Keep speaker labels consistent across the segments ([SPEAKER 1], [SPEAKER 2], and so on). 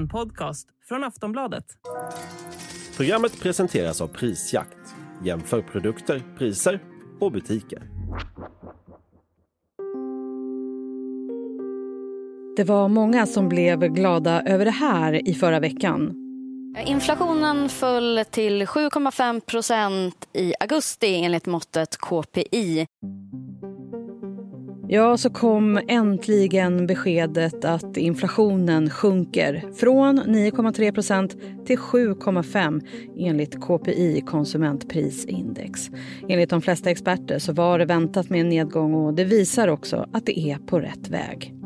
[SPEAKER 1] En podcast från Aftonbladet.
[SPEAKER 2] Programmet presenteras av Prisjakt. Jämför produkter, priser och butiker.
[SPEAKER 3] Det var många som blev glada över det här i förra veckan.
[SPEAKER 4] Inflationen föll till 7,5 procent i augusti enligt måttet KPI.
[SPEAKER 3] Ja, så kom äntligen beskedet att inflationen sjunker från 9,3 procent till 7,5 enligt KPI, konsumentprisindex. Enligt de flesta experter så var det väntat med en nedgång och det visar också att det är på rätt väg.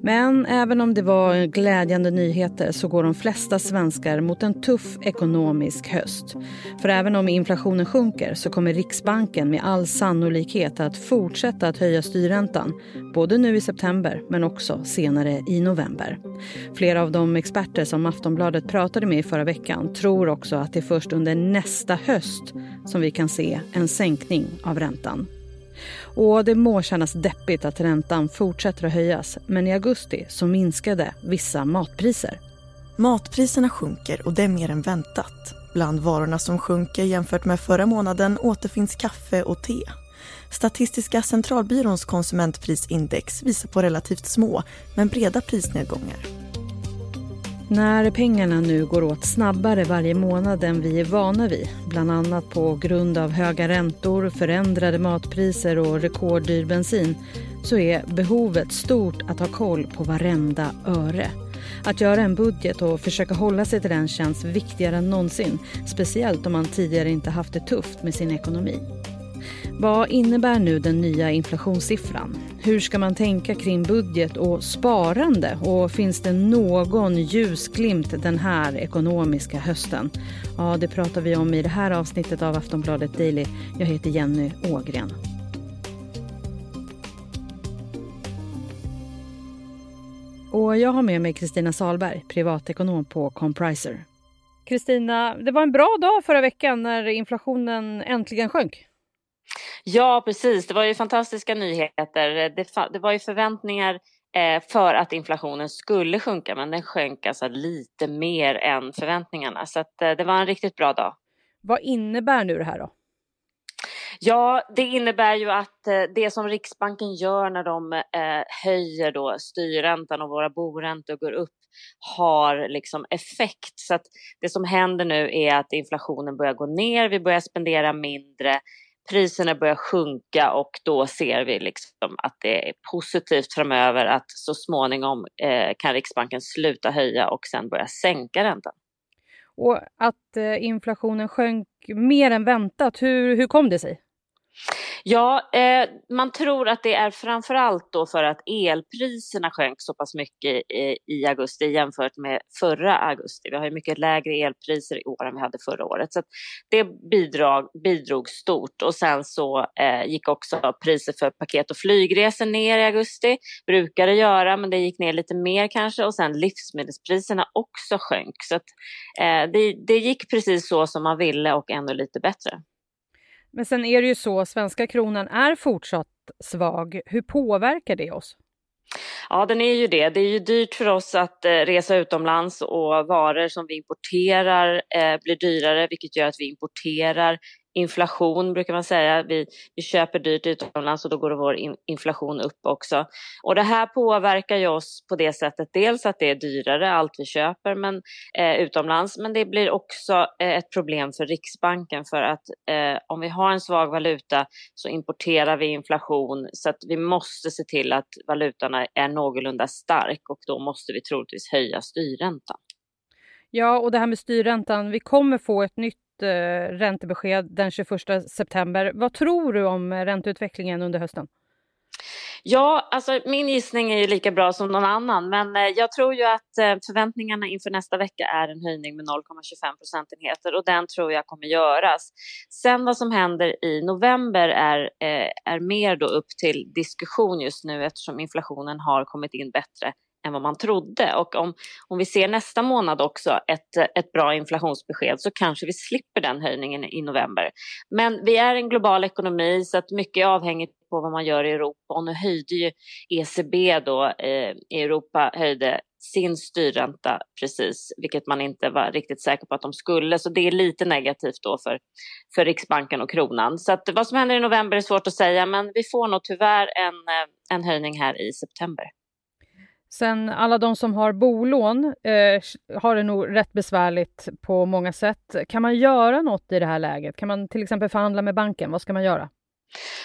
[SPEAKER 3] Men även om det var glädjande nyheter så går de flesta svenskar mot en tuff ekonomisk höst. För även om inflationen sjunker så kommer Riksbanken med all sannolikhet att fortsätta att höja styrräntan. Både nu i september men också senare i november. Flera av de experter som Aftonbladet pratade med i förra veckan tror också att det är först under nästa höst som vi kan se en sänkning av räntan. Och det må kännas deppigt att räntan fortsätter att höjas men i augusti så minskade vissa matpriser.
[SPEAKER 5] Matpriserna sjunker och det är mer än väntat. Bland varorna som sjunker jämfört med förra månaden återfinns kaffe och te. Statistiska centralbyråns konsumentprisindex visar på relativt små men breda prisnedgångar.
[SPEAKER 3] När pengarna nu går åt snabbare varje månad än vi är vana vid bland annat på grund av höga räntor, förändrade matpriser och rekorddyr bensin så är behovet stort att ha koll på varenda öre. Att göra en budget och försöka hålla sig till den känns viktigare än någonsin speciellt om man tidigare inte haft det tufft med sin ekonomi. Vad innebär nu den nya inflationssiffran? Hur ska man tänka kring budget och sparande? Och finns det någon ljusglimt den här ekonomiska hösten? Ja, det pratar vi om i det här avsnittet av Aftonbladet Daily. Jag heter Jenny Ågren. Och jag har med mig Kristina Salberg, privatekonom på Compriser. Kristina, det var en bra dag förra veckan när inflationen äntligen sjönk.
[SPEAKER 6] Ja, precis. Det var ju fantastiska nyheter. Det, det var ju förväntningar eh, för att inflationen skulle sjunka, men den sjönk alltså lite mer än förväntningarna. Så att, eh, det var en riktigt bra dag.
[SPEAKER 3] Vad innebär nu det här då?
[SPEAKER 6] Ja, det innebär ju att eh, det som Riksbanken gör när de eh, höjer då styrräntan och våra boräntor går upp har liksom effekt. Så att det som händer nu är att inflationen börjar gå ner, vi börjar spendera mindre, priserna börjar sjunka och då ser vi liksom att det är positivt framöver att så småningom eh, kan Riksbanken sluta höja och sen börja sänka räntan.
[SPEAKER 3] Och att eh, inflationen sjönk mer än väntat, hur, hur kom det sig?
[SPEAKER 6] Ja, eh, man tror att det är framförallt då för att elpriserna sjönk så pass mycket i, i, augusti jämfört med förra augusti. Vi har ju mycket lägre elpriser i år än vi hade förra året. Så det bidrag, bidrog stort och sen så eh, gick också priser för paket och flygresor ner i augusti. Brukar det göra, men det gick ner lite mer kanske och sen livsmedelspriserna också sjönk. Så att, eh, det, det gick precis så som man ville och ännu lite bättre.
[SPEAKER 3] Men sen är det ju så, svenska kronan är fortsatt svag. Hur påverkar det oss?
[SPEAKER 6] Ja, den är ju det. Det är ju dyrt för oss att eh, resa utomlands och varor som vi importerar eh, blir dyrare, vilket gör att vi importerar inflation brukar man säga. Vi, vi köper dyrt utomlands och då går vår in, inflation upp också. Och det här påverkar ju oss på det sättet, dels att det är dyrare allt vi köper men, eh, utomlands, men det blir också eh, ett problem för Riksbanken för att eh, om vi har en svag valuta så importerar vi inflation så att vi måste se till att valutan är någorlunda stark och då måste vi troligtvis höja styrräntan.
[SPEAKER 3] Ja, och det här med styrräntan, vi kommer få ett nytt eh, räntebesked den 21 september. Vad tror du om eh, ränteutvecklingen under hösten?
[SPEAKER 6] Ja, alltså min gissning är ju lika bra som någon annan, men eh, jag tror ju att eh, förväntningarna inför nästa vecka är en höjning med 0,25 procentenheter och den tror jag kommer göras. Sen vad som händer i november är, är mer då upp till diskussion just nu eftersom inflationen har kommit in bättre än vad man trodde. Och om, om vi ser nästa månad också ett, ett bra inflationsbesked så kanske vi slipper den höjningen i november. Men vi är en global ekonomi så att mycket är avhängigt på vad man gör i Europa och nu höjde ju ECB då eh, i Europa höjde sin styrränta precis, vilket man inte var riktigt säker på att de skulle. Så det är lite negativt då för, för Riksbanken och kronan. Så att vad som händer i november är svårt att säga, men vi får nog tyvärr en, eh, en höjning här i september.
[SPEAKER 3] Sen alla de som har bolån eh, har det nog rätt besvärligt på många sätt. Kan man göra något i det här läget? Kan man till exempel förhandla med banken? Vad ska man göra?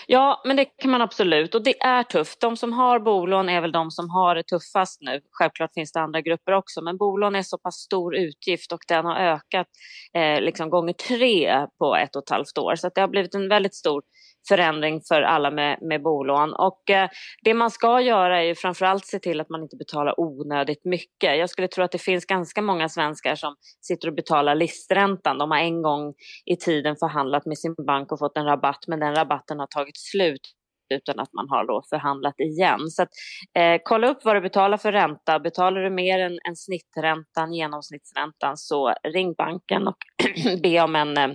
[SPEAKER 6] Ja, men det kan man absolut och det är tufft. De som har bolån är väl de som har det tuffast nu. Självklart finns det andra grupper också, men bolån är så pass stor utgift och den har ökat eh, liksom gånger tre på ett och ett halvt år. Så det har blivit en väldigt stor förändring för alla med, med bolån. Och eh, det man ska göra är ju framförallt se till att man inte betalar onödigt mycket. Jag skulle tro att det finns ganska många svenskar som sitter och betalar listräntan. De har en gång i tiden förhandlat med sin bank och fått en rabatt, men den rabatten har tagit slut utan att man har då förhandlat igen. Så att, eh, kolla upp vad du betalar för ränta. Betalar du mer än, än snitträntan, genomsnittsräntan, så ring banken och be om en, eh,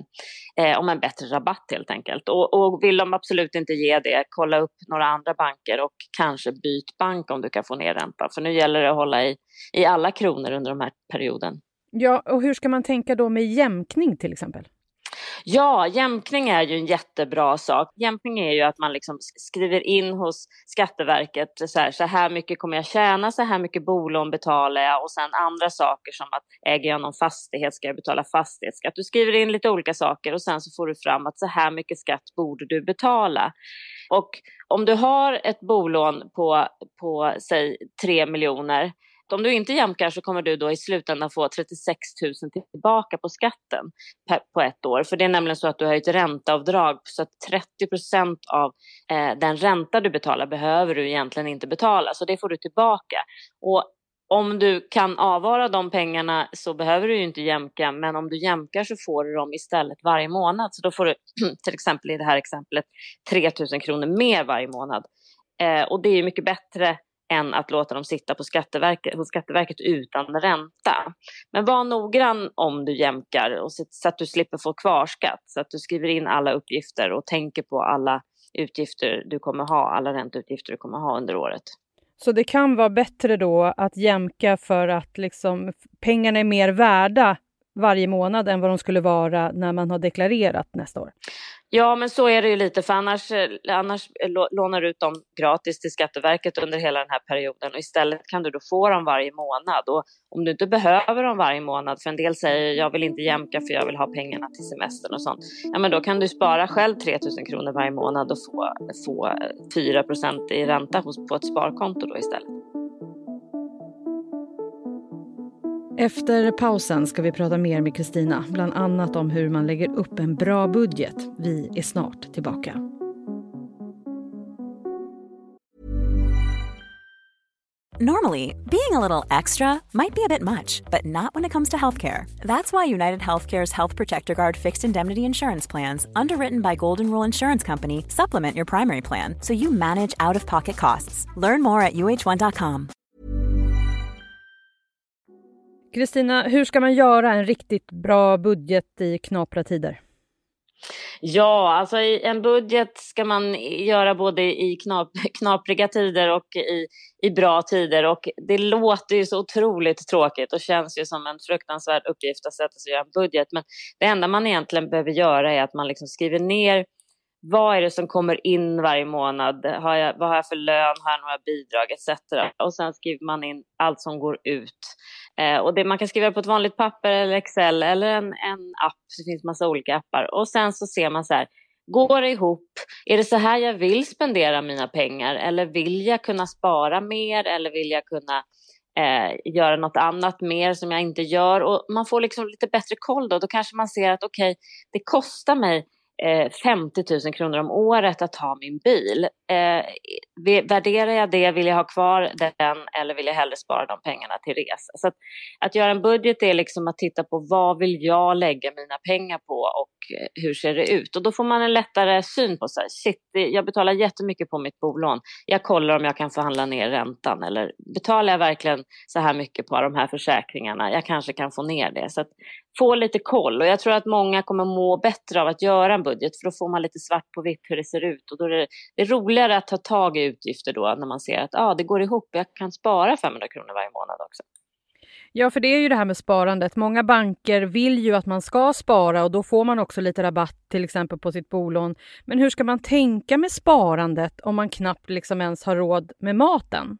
[SPEAKER 6] eh, om en bättre rabatt helt enkelt. Och, och vill de absolut inte ge det, kolla upp några andra banker och kanske byt bank om du kan få ner räntan. För nu gäller det att hålla i, i alla kronor under den här perioden.
[SPEAKER 3] Ja, och hur ska man tänka då med jämkning till exempel?
[SPEAKER 6] Ja, jämkning är ju en jättebra sak. Jämkning är ju att man liksom skriver in hos Skatteverket så här, så här mycket kommer jag tjäna, så här mycket bolån betalar jag och sen andra saker som att äger jag någon fastighet ska jag betala fastighetsskatt. Du skriver in lite olika saker och sen så får du fram att så här mycket skatt borde du betala. Och om du har ett bolån på, på säg 3 miljoner om du inte jämkar så kommer du då i slutändan få 36 000 tillbaka på skatten på ett år. För det är nämligen så att du har ett ränteavdrag så att 30 procent av eh, den ränta du betalar behöver du egentligen inte betala. Så det får du tillbaka. Och om du kan avvara de pengarna så behöver du ju inte jämka, men om du jämkar så får du dem istället varje månad. Så då får du till exempel i det här exemplet 3 000 kronor mer varje månad. Eh, och det är mycket bättre än att låta dem sitta på Skatteverket, hos Skatteverket utan ränta. Men var noggrann om du jämkar och så att du slipper få kvarskatt. Så att du skriver in alla uppgifter och tänker på alla utgifter du kommer ha, alla ränteutgifter du kommer ha under året.
[SPEAKER 3] Så det kan vara bättre då att jämka för att liksom pengarna är mer värda varje månad än vad de skulle vara när man har deklarerat nästa år?
[SPEAKER 6] Ja, men så är det ju lite, för annars, eh, annars eh, lånar du ut dem gratis till Skatteverket under hela den här perioden och istället kan du då få dem varje månad. Och om du inte behöver dem varje månad, för en del säger jag vill inte jämka för jag vill ha pengarna till semestern och sånt, ja men då kan du spara själv 3 000 kronor varje månad och få, få eh, 4% i ränta på ett sparkonto då istället.
[SPEAKER 3] Efter pausen ska vi prata mer med Kristina, bland annat om hur man lägger upp en bra budget. Vi är snart tillbaka.
[SPEAKER 7] Normally, being a little extra might be a bit much, but not when it comes to healthcare. That's why United Healthcare's Health Protector Guard fixed indemnity insurance plans, underwritten by Golden Rule Insurance Company, supplement your primary plan so you manage out of pocket costs. Learn more at uh1.com.
[SPEAKER 3] Kristina, hur ska man göra en riktigt bra budget i knapra tider?
[SPEAKER 6] Ja, alltså en budget ska man göra både i knap, knapriga tider och i, i bra tider. Och det låter ju så otroligt tråkigt och känns ju som en fruktansvärd uppgift att sätta sig och göra en budget. Men det enda man egentligen behöver göra är att man liksom skriver ner vad är det som kommer in varje månad? Har jag, vad har jag för lön? Har jag några bidrag etc. Och sen skriver man in allt som går ut. Eh, och det, man kan skriva på ett vanligt papper eller Excel eller en, en app. Det finns massa olika appar. Och sen så ser man så här, går det ihop? Är det så här jag vill spendera mina pengar? Eller vill jag kunna spara mer? Eller vill jag kunna eh, göra något annat mer som jag inte gör? Och man får liksom lite bättre koll då. Då kanske man ser att okej, okay, det kostar mig Eh, 50 000 kronor om året att ha min bil. Eh, värderar jag det, vill jag ha kvar den eller vill jag hellre spara de pengarna till resa? Så att, att göra en budget är liksom att titta på vad vill jag lägga mina pengar på och eh, hur ser det ut? Och då får man en lättare syn på sig. Shit, jag betalar jättemycket på mitt bolån. Jag kollar om jag kan förhandla ner räntan eller betalar jag verkligen så här mycket på de här försäkringarna? Jag kanske kan få ner det. Så att få lite koll. Och jag tror att många kommer må bättre av att göra en budget för då får man lite svart på vitt hur det ser ut. Och då är det, det är roligare att ta tag i utgifter då när man ser att ah, det går ihop, jag kan spara 500 kronor varje månad också.
[SPEAKER 3] Ja, för det är ju det här med sparandet. Många banker vill ju att man ska spara och då får man också lite rabatt till exempel på sitt bolån. Men hur ska man tänka med sparandet om man knappt liksom ens har råd med maten?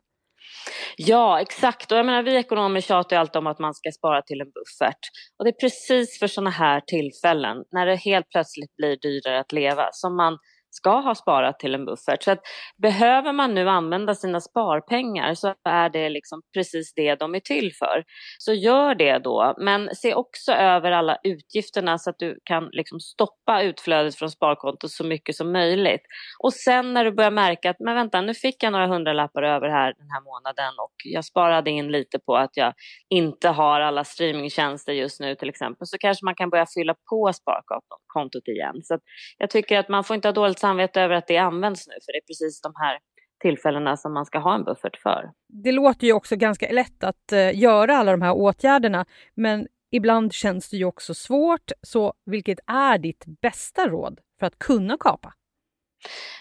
[SPEAKER 6] Ja, exakt. Och jag menar, vi ekonomer tjatar ju alltid om att man ska spara till en buffert. Och det är precis för sådana här tillfällen, när det helt plötsligt blir dyrare att leva, som man ska ha sparat till en buffert. Så att behöver man nu använda sina sparpengar så är det liksom precis det de är till för. Så gör det då, men se också över alla utgifterna så att du kan liksom stoppa utflödet från sparkontot så mycket som möjligt. Och sen när du börjar märka att men vänta, nu fick jag några hundralappar över här den här månaden och jag sparade in lite på att jag inte har alla streamingtjänster just nu till exempel, så kanske man kan börja fylla på sparkontot igen. Så jag tycker att man får inte ha dåligt samvete över att det används nu, för det är precis de här tillfällena som man ska ha en buffert för.
[SPEAKER 3] Det låter ju också ganska lätt att eh, göra alla de här åtgärderna, men ibland känns det ju också svårt. Så vilket är ditt bästa råd för att kunna kapa?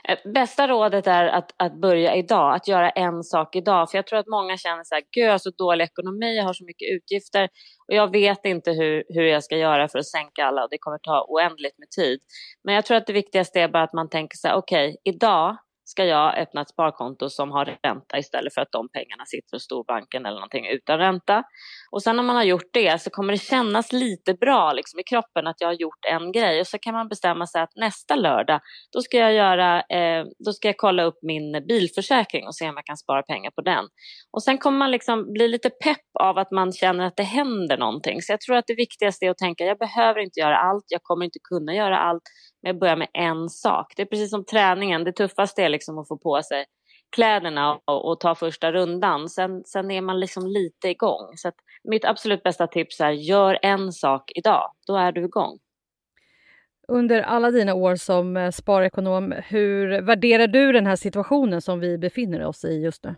[SPEAKER 6] Eh, bästa rådet är att, att börja idag, att göra en sak idag. För jag tror att många känner så här, gud jag har så dålig ekonomi, jag har så mycket utgifter och jag vet inte hur, hur jag ska göra för att sänka alla och det kommer ta oändligt med tid. Men jag tror att det viktigaste är bara att man tänker så här, okej, okay, idag ska jag öppna ett sparkonto som har ränta istället för att de pengarna sitter hos storbanken eller någonting utan ränta. Och sen när man har gjort det så kommer det kännas lite bra liksom, i kroppen att jag har gjort en grej och så kan man bestämma sig att nästa lördag då ska jag, göra, eh, då ska jag kolla upp min bilförsäkring och se om jag kan spara pengar på den. Och sen kommer man liksom bli lite pepp av att man känner att det händer någonting. Så jag tror att det viktigaste är att tänka jag behöver inte göra allt, jag kommer inte kunna göra allt, med jag börjar med en sak. Det är precis som träningen, det tuffaste är liksom att få på sig kläderna och, och, ta första rundan. Sen, sen är man liksom lite igång. Så mitt absolut bästa tips är gör en sak idag, då är du igång.
[SPEAKER 3] Under alla dina år som eh, sparekonom, hur värderar du den här situationen som vi befinner oss i just nu?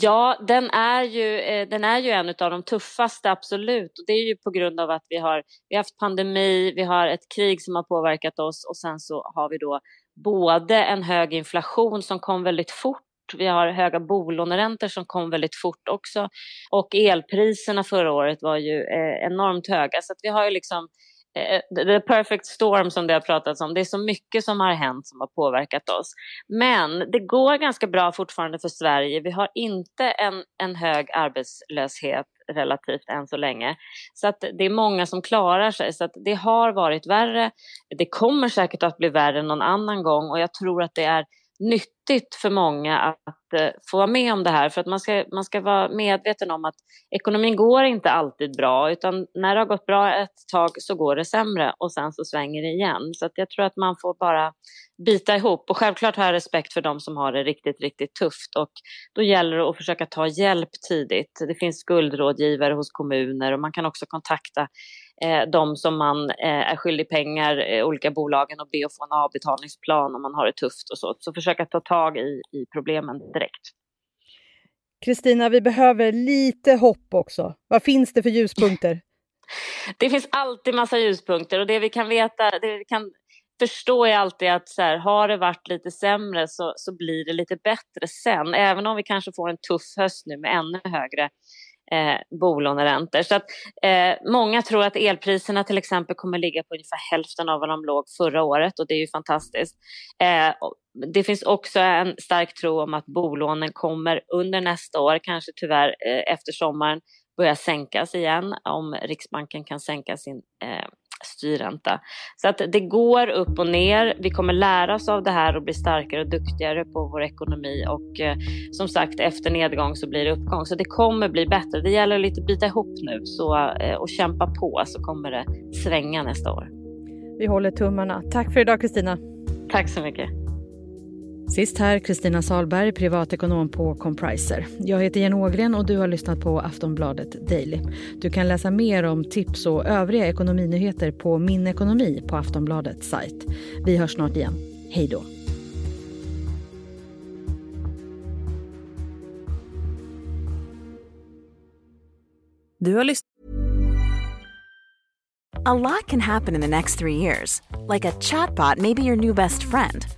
[SPEAKER 6] Ja, den är ju, eh, den är ju en av de tuffaste, absolut. Och det är ju på grund av att vi har, vi har haft pandemi, vi har ett krig som har påverkat oss och sen så har vi då både en hög inflation som kom väldigt fort vi har höga bolåneräntor som kom väldigt fort också. Och elpriserna förra året var ju eh, enormt höga. Så att vi har ju liksom Eh, the perfect storm som det har pratats om. Det är så mycket som har hänt som har påverkat oss. Men det går ganska bra fortfarande för Sverige. Vi har inte en, en hög arbetslöshet relativt än så länge. Så att det är många som klarar sig. Så att det har varit värre. Det kommer säkert att bli värre någon annan gång och jag tror att det är nyttigt för många att eh, få vara med om det här. För att man ska, man ska vara medveten om att ekonomin går inte alltid bra utan när det har gått bra ett tag så går det sämre och sen så svänger det igen. Så att jag tror att man får bara bita ihop och självklart har jag respekt för de som har det riktigt, riktigt tufft och då gäller det att försöka ta hjälp tidigt. Det finns skuldrådgivare hos kommuner och man kan också kontakta eh, de som man eh, är skyldig pengar, eh, olika bolagen och be att få en avbetalningsplan om man har det tufft och så. Så försöka ta tag i, i problemen direkt.
[SPEAKER 3] Kristina, vi behöver lite hopp också. Vad finns det för ljuspunkter?
[SPEAKER 6] Det finns alltid massa ljuspunkter och det vi kan veta, det vi kan förstå är alltid att så här, har det varit lite sämre så, så blir det lite bättre sen. Även om vi kanske får en tuff höst nu med ännu högre eh, bolåneräntor. Så att, eh, många tror att elpriserna till exempel kommer ligga på ungefär hälften av vad de låg förra året och det är ju fantastiskt. Eh, det finns också en stark tro om att bolånen kommer under nästa år, kanske tyvärr eh, efter sommaren, börja sänkas igen om Riksbanken kan sänka sin eh, styrränta. Så att det går upp och ner. Vi kommer lära oss av det här och bli starkare och duktigare på vår ekonomi och eh, som sagt efter nedgång så blir det uppgång. Så det kommer bli bättre. Det gäller lite att bita ihop nu så, eh, och kämpa på så kommer det svänga nästa år.
[SPEAKER 3] Vi håller tummarna. Tack för idag Kristina.
[SPEAKER 6] Tack så mycket.
[SPEAKER 3] Sist här Kristina Salberg, privatekonom på Compriser. Jag heter Jen Ågren och du har lyssnat på Aftonbladet Daily. Du kan läsa mer om tips och övriga ekonominyheter på Min ekonomi på Aftonbladets sajt. Vi hörs snart igen. Hej då!
[SPEAKER 1] Du har lyssnat
[SPEAKER 7] A lot can happen in the next three years. Like a chatbot may be your new best friend.